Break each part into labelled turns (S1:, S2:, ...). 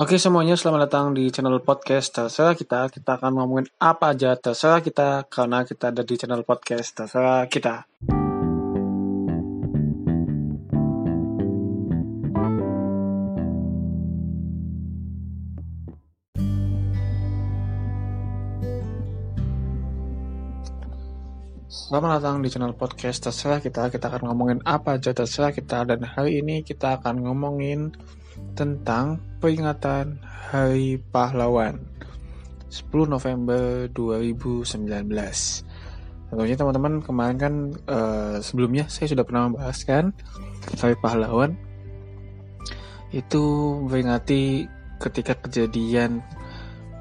S1: Oke semuanya, selamat datang di channel podcast terserah kita. Kita akan ngomongin apa aja terserah kita karena kita ada di channel podcast terserah kita. Selamat datang di channel podcast terserah kita. Kita akan ngomongin apa aja terserah kita dan hari ini kita akan ngomongin tentang peringatan Hari Pahlawan 10 November 2019. Tentunya teman-teman kemarin kan uh, sebelumnya saya sudah pernah membahas kan Hari Pahlawan itu memperingati ketika kejadian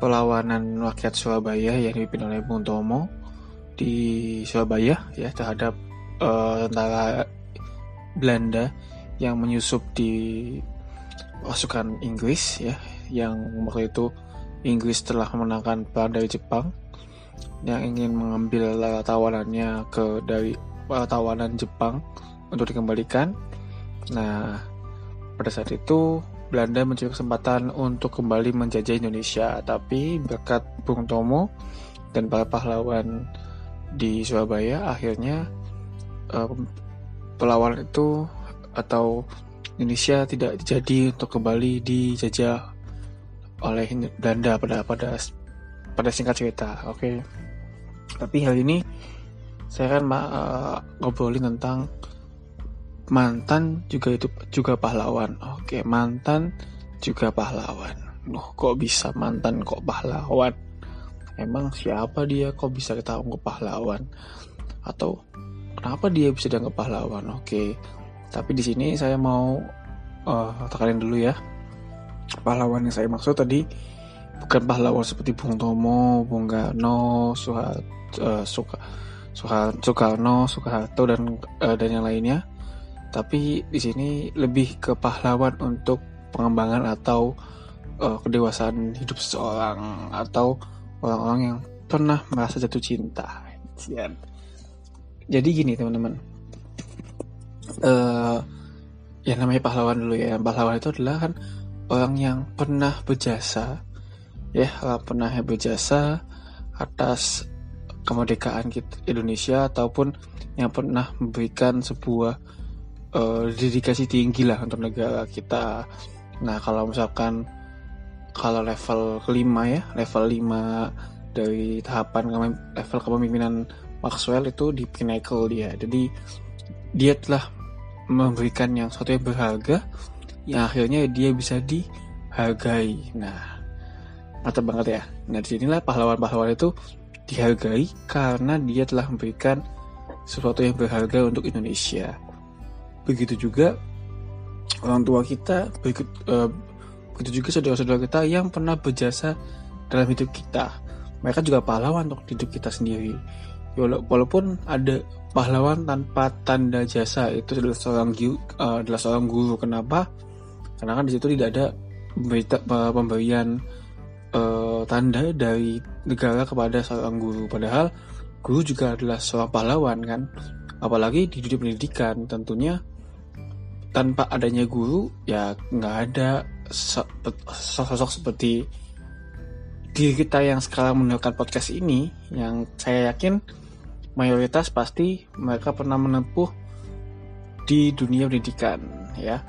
S1: perlawanan rakyat Surabaya yang dipimpin oleh Bung Tomo di Surabaya ya terhadap uh, tentara Belanda yang menyusup di pasukan Inggris ya yang waktu itu Inggris telah memenangkan perang dari Jepang yang ingin mengambil tawanannya ke dari tawanan Jepang untuk dikembalikan. Nah, pada saat itu Belanda mencuri kesempatan untuk kembali menjajah Indonesia, tapi berkat Bung Tomo dan para pahlawan di Surabaya akhirnya uh, perlawanan itu atau Indonesia tidak jadi untuk kembali dijajah oleh Belanda pada pada pada singkat cerita oke? Okay. tapi hari ini saya akan uh, ngobrolin tentang mantan juga itu juga pahlawan oke? Okay, mantan juga pahlawan. Loh, kok bisa mantan kok pahlawan emang siapa dia? Kok bisa kita anggap pahlawan? Atau kenapa dia bisa dianggap pahlawan? Oke. Tapi di sini saya mau uh, tekanin dulu ya. Pahlawan yang saya maksud tadi bukan pahlawan seperti Bung Tomo, Bung Karno, Suha, uh, Suka, Suha, Soekarno, Soeharto dan uh, dan yang lainnya. Tapi di sini lebih ke pahlawan untuk pengembangan atau uh, kedewasaan hidup seseorang atau orang-orang yang pernah merasa jatuh cinta. Jadi gini teman-teman, uh, ya namanya pahlawan dulu ya. Pahlawan itu adalah kan orang yang pernah berjasa, ya pernah berjasa atas kemerdekaan kita Indonesia ataupun yang pernah memberikan sebuah uh, dedikasi tinggi lah untuk negara kita. Nah kalau misalkan kalau level kelima ya, level 5 dari tahapan level kepemimpinan Maxwell itu di pinnacle dia. Jadi dia telah memberikan yang sesuatu yang berharga yang akhirnya dia bisa dihargai. Nah, mantap banget ya. Nah, di sinilah pahlawan-pahlawan itu dihargai karena dia telah memberikan sesuatu yang berharga untuk Indonesia. Begitu juga orang tua kita, berikut, uh, begitu juga saudara-saudara kita yang pernah berjasa dalam hidup kita. Mereka juga pahlawan untuk hidup kita sendiri. Walaupun ada pahlawan tanpa tanda jasa itu adalah seorang guru, uh, adalah seorang guru. Kenapa? Karena kan di situ tidak ada pemberian uh, tanda dari negara kepada seorang guru. Padahal guru juga adalah seorang pahlawan kan. Apalagi di dunia pendidikan tentunya tanpa adanya guru ya nggak ada sosok seperti diri kita yang sekarang mendengarkan podcast ini yang saya yakin mayoritas pasti mereka pernah menempuh di dunia pendidikan ya.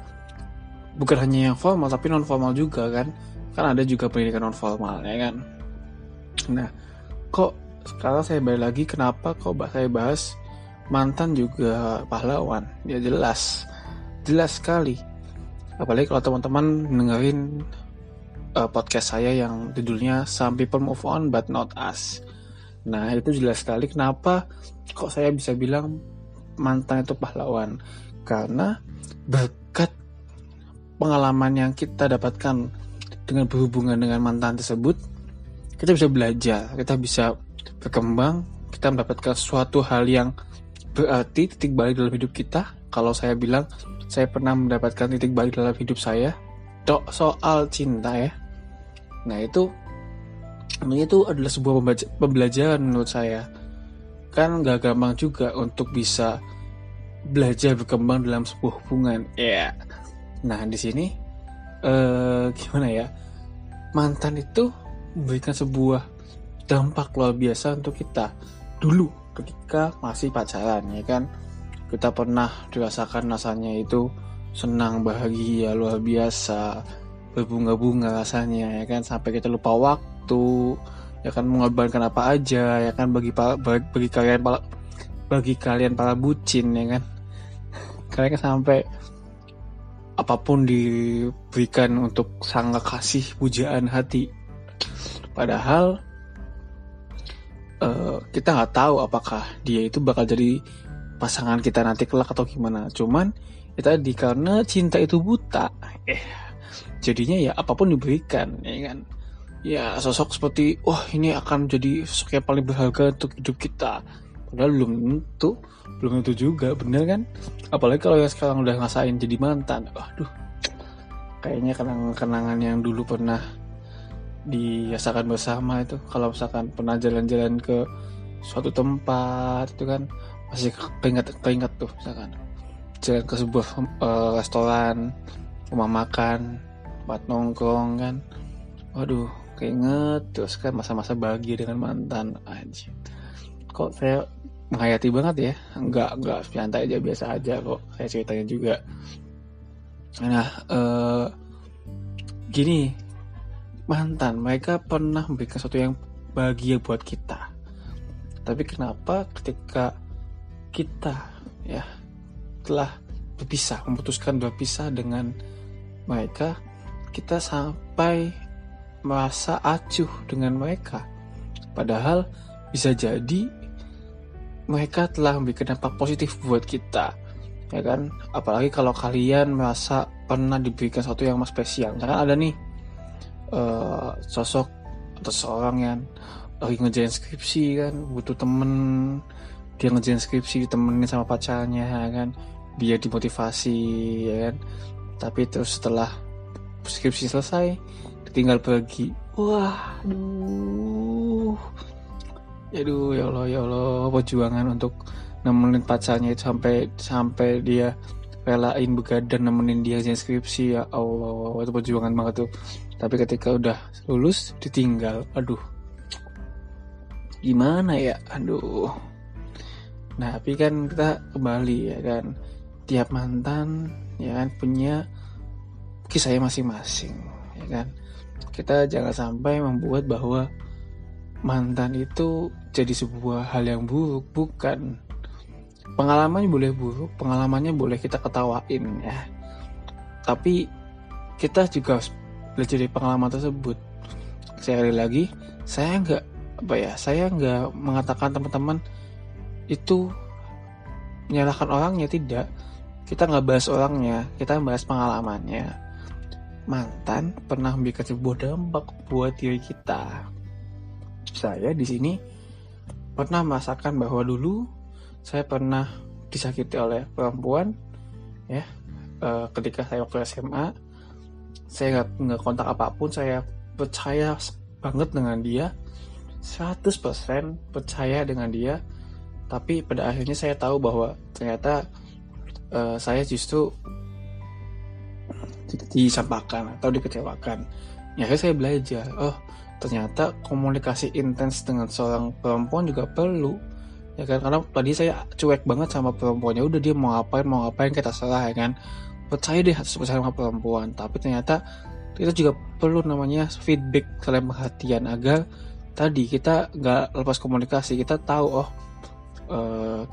S1: Bukan hanya yang formal tapi non formal juga kan. Kan ada juga pendidikan non formal ya kan. Nah kok sekarang saya balik lagi kenapa kok saya bahas mantan juga pahlawan? Ya jelas. Jelas sekali apalagi kalau teman-teman dengerin uh, podcast saya yang judulnya Some People Move On But Not Us. Nah itu jelas sekali kenapa kok saya bisa bilang mantan itu pahlawan karena berkat pengalaman yang kita dapatkan dengan berhubungan dengan mantan tersebut kita bisa belajar kita bisa berkembang kita mendapatkan suatu hal yang berarti titik balik dalam hidup kita kalau saya bilang saya pernah mendapatkan titik balik dalam hidup saya dok soal cinta ya. Nah itu itu adalah sebuah pembelajaran menurut saya. Kan gak gampang juga untuk bisa belajar berkembang dalam sebuah hubungan. Ya yeah. nah di sini uh, gimana ya? Mantan itu memberikan sebuah dampak luar biasa untuk kita. Dulu ketika masih pacaran ya kan kita pernah dirasakan rasanya itu senang bahagia luar biasa berbunga-bunga rasanya ya kan? Sampai kita lupa waktu ya kan? Mengorbankan apa aja ya kan? Bagi bagi, bagi kalian bagi kalian para bucin ya kan? Kalian sampai apa pun diberikan untuk sang kasih pujaan hati. Padahal uh, kita nggak tahu apakah dia itu bakal jadi pasangan kita nanti kelak atau gimana. Cuman ya tadi karena cinta itu buta eh jadinya ya apa pun diberikan ya kan? Ya sosok seperti wah ini akan jadi sosok yang paling berharga untuk hidup kita. Padahal belum tentu belum tentu juga bener kan? Apalagi kalau yang sekarang udah ngasain jadi mantan waduh kayaknya kenangan-kenangan yang dulu pernah dirasakan bersama itu. Kalau misalkan pernah jalan-jalan ke suatu tempat itu kan masih keinget keinget tuh misalkan. Jalan ke sebuah uh, restoran rumah makan tempat nongkrong kan. Waduh keinget. Terus kan masa-masa bahagia dengan mantan aja kok saya menghayati banget ya? Enggak enggak santai aja biasa aja kok saya ceritanya juga. Nah uh, gini. Mantan mereka pernah memberikan sesuatu yang bahagia buat kita. Tapi kenapa ketika kita ya telah berpisah memutuskan berpisah dengan mereka kita sampai merasa acuh dengan mereka. Padahal bisa jadi mereka telah memberikan dampak positif buat kita. Ya kan? Apalagi kalau kalian merasa pernah diberikan sesuatu yang spesial. Misalkan ada nih uh, sosok atau seorang yang lagi ngejalan skripsi kan, butuh temen dia ngejalan skripsi ditemenin sama pacarnya ya kan? Biar dimotivasi ya kan? Tapi terus setelah skripsi selesai tinggal pergi wah aduh. Aduh ya Allah ya Allah. Perjuangan untuk nemenin pacarnya itu sampai sampai dia relain begadang nemenin dia skripsi ya Allah. Itu perjuangan banget tuh. Tapi ketika udah lulus ditinggal. Aduh. Gimana ya? Aduh nah tapi kan kita kembali ya kan? Tiap mantan ya kan punya kisahnya masing-masing ya kan? Kita jangan sampai membuat bahwa mantan itu jadi sebuah hal yang buruk bukan. Pengalamannya boleh buruk pengalamannya boleh kita ketawain ya. Tapi kita juga belajar dari pengalaman tersebut. Sekali lagi saya nggak apa ya saya nggak mengatakan teman-teman itu menyalahkan orangnya tidak. Kita nggak bahas orangnya kita bahas pengalamannya. Mantan pernah memberikan sebuah dampak buat diri kita. Saya di sini pernah merasakan bahwa dulu saya pernah disakiti oleh perempuan, ya, e, ketika saya waktu SMA, saya nggak kontak apa pun, saya percaya banget dengan dia, 100% percaya dengan dia, tapi pada akhirnya saya tahu bahwa ternyata e, saya justru disampaikan atau dikecewakan. Ya saya belajar, oh ternyata komunikasi intens dengan seorang perempuan juga perlu. Ya kan karena tadi saya cuek banget sama perempuannya udah dia mau ngapain mau ngapain kita salah ya kan? Percaya deh sama perempuan. Tapi ternyata kita juga perlu namanya feedback saling perhatian agar tadi kita nggak lepas komunikasi. Kita tahu oh uh,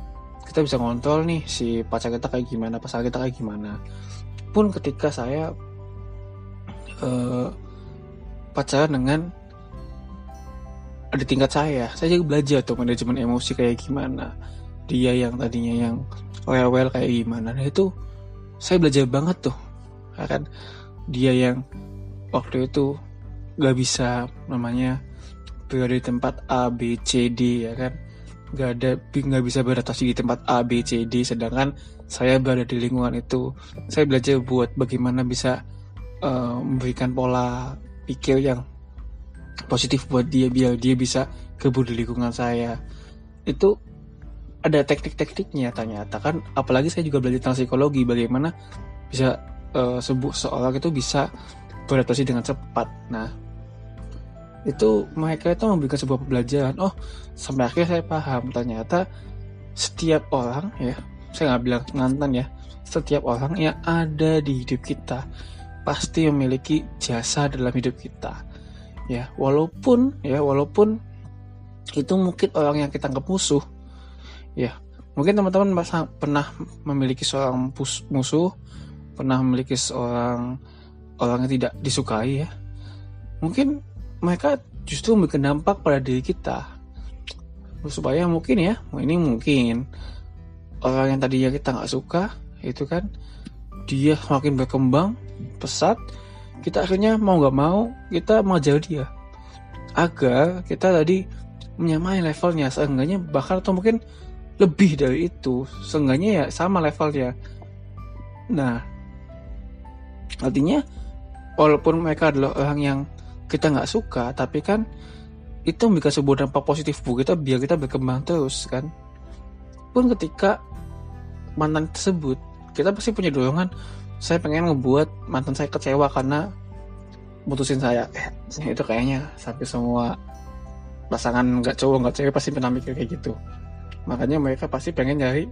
S1: kita bisa ngontrol nih si pacar kita kayak gimana pasangan kita kayak gimana. Pun ketika saya uh, pacaran dengan ada tingkat saya saya juga belajar tuh manajemen emosi kayak gimana. Dia yang tadinya yang well kayak gimana. Nah itu saya belajar banget tuh ya kan? Dia yang waktu itu gak bisa namanya berada di tempat A B C D ya kan gak ada nggak bisa beradaptasi di tempat A B C D sedangkan saya berada di lingkungan itu. Saya belajar buat bagaimana bisa uh, memberikan pola pikir yang positif buat dia biar dia bisa kebur di lingkungan saya. Itu ada teknik-tekniknya ternyata kan? Apalagi saya juga belajar tentang psikologi bagaimana bisa uh, sebuah seorang itu bisa beradaptasi dengan cepat. Nah itu mereka itu memberikan sebuah pembelajaran. Oh sampai akhirnya saya paham. Ternyata setiap orang ya saya nggak bilang mantan ya setiap orang yang ada di hidup kita pasti memiliki jasa dalam hidup kita. Ya walaupun ya walaupun itu mungkin orang yang kita anggap musuh. Ya mungkin teman-teman pernah memiliki seorang musuh pernah memiliki seorang orang yang tidak disukai ya. Mungkin mereka justru memberikan dampak pada diri kita. Supaya mungkin ya ini mungkin orang yang tadinya kita nggak suka itu kan dia makin berkembang pesat kita akhirnya mau nggak mau kita mengajar dia. Agar kita tadi menyamai levelnya seenggaknya bahkan atau mungkin lebih dari itu seenggaknya ya sama levelnya. Nah artinya walaupun mereka adalah orang yang kita nggak suka tapi kan itu memberikan sebuah dampak positif buat kita biar kita berkembang terus kan? Pun ketika mantan tersebut kita pasti punya dorongan saya pengen ngebuat mantan saya kecewa karena mutusin saya. Eh, itu kayaknya sampai semua pasangan nggak cowok nggak cewek pasti pernah mikir kayak gitu. Makanya mereka pasti pengen nyari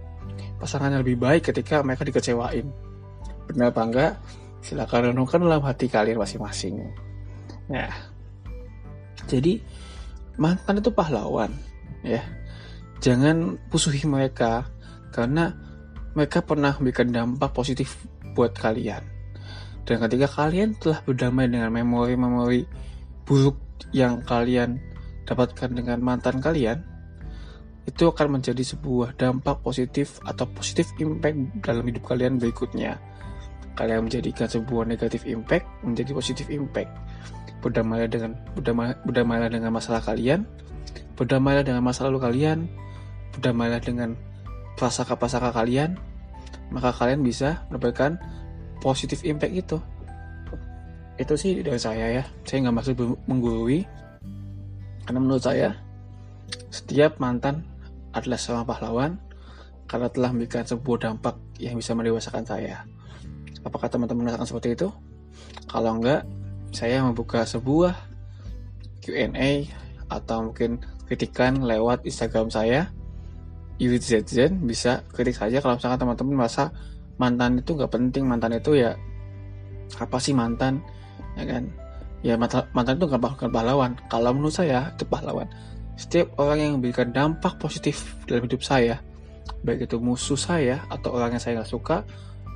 S1: pasangan yang lebih baik ketika mereka dikecewain. Benar apa enggak? Silakan renungkan dalam hati kalian masing-masing ya. Jadi mantan itu pahlawan ya. Jangan pusuhi mereka karena mereka pernah memberikan dampak positif buat kalian. Dan ketika kalian telah berdamai dengan memori-memori buruk yang kalian dapatkan dengan mantan kalian itu akan menjadi sebuah dampak positif atau positif impact dalam hidup kalian berikutnya kalian menjadikan sebuah negatif impact menjadi positif impact. Berdamailah dengan berdamai, berdamailah dengan masalah kalian. Berdamailah dengan masa lalu kalian. Berdamailah dengan prasangka-prasangka kalian. Maka kalian bisa mendapatkan positif impact itu. Itu sih dari saya ya. Saya nggak maksud menggurui. Karena menurut saya setiap mantan adalah seorang pahlawan karena telah memberikan sebuah dampak yang bisa mendewasakan saya apakah teman-teman merasakan seperti itu? Kalau enggak saya membuka sebuah Q&A atau mungkin kritikan lewat Instagram saya. YZZen bisa kritik saja. Kalau misalkan teman-teman merasa mantan itu nggak penting mantan itu ya apa sih mantan? Ya kan? Ya mantan itu nggak bukan pahlawan. Kalau menurut saya itu pahlawan. Setiap orang yang memberikan dampak positif dalam hidup saya baik itu musuh saya atau orang yang saya nggak suka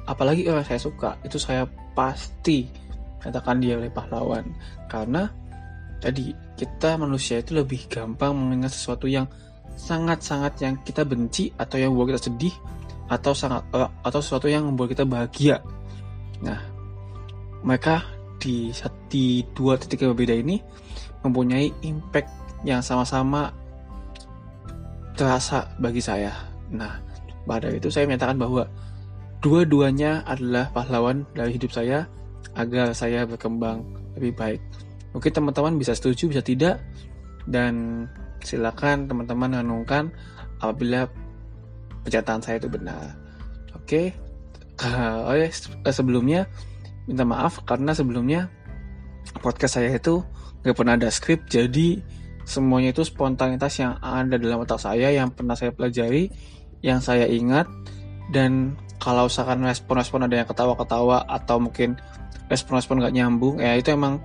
S1: apalagi orang saya suka itu saya pasti katakan dia oleh pahlawan karena tadi kita manusia itu lebih gampang mengingat sesuatu yang sangat-sangat yang kita benci atau yang membuat kita sedih atau sangat uh, atau sesuatu yang membuat kita bahagia. Nah, mereka di di dua titik yang berbeda ini mempunyai impact yang sama-sama terasa bagi saya. Nah, pada itu saya menyatakan bahwa dua-duanya adalah pahlawan dari hidup saya agar saya berkembang lebih baik. Mungkin teman-teman bisa setuju, bisa tidak, dan silakan teman-teman renungkan apabila pernyataan saya itu benar. Oke, uh, oh ya, sebelumnya minta maaf karena sebelumnya podcast saya itu nggak pernah ada skrip, jadi semuanya itu spontanitas yang ada dalam otak saya yang pernah saya pelajari, yang saya ingat, dan kalau misalkan respon-respon ada yang ketawa-ketawa atau mungkin respon-respon nggak nyambung, ya itu emang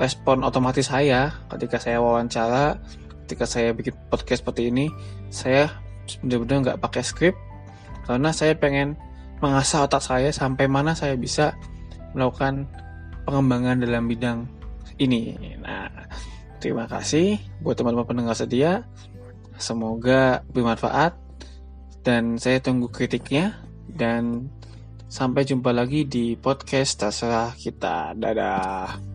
S1: respon otomatis saya ketika saya wawancara ketika saya bikin podcast seperti ini saya benar-benar nggak pakai skrip karena saya pengen mengasah otak saya sampai mana saya bisa melakukan pengembangan dalam bidang ini. Nah, terima kasih buat teman-teman pendengar setia. Semoga bermanfaat dan saya tunggu kritiknya dan sampai jumpa lagi di podcast terserah kita. Dadah.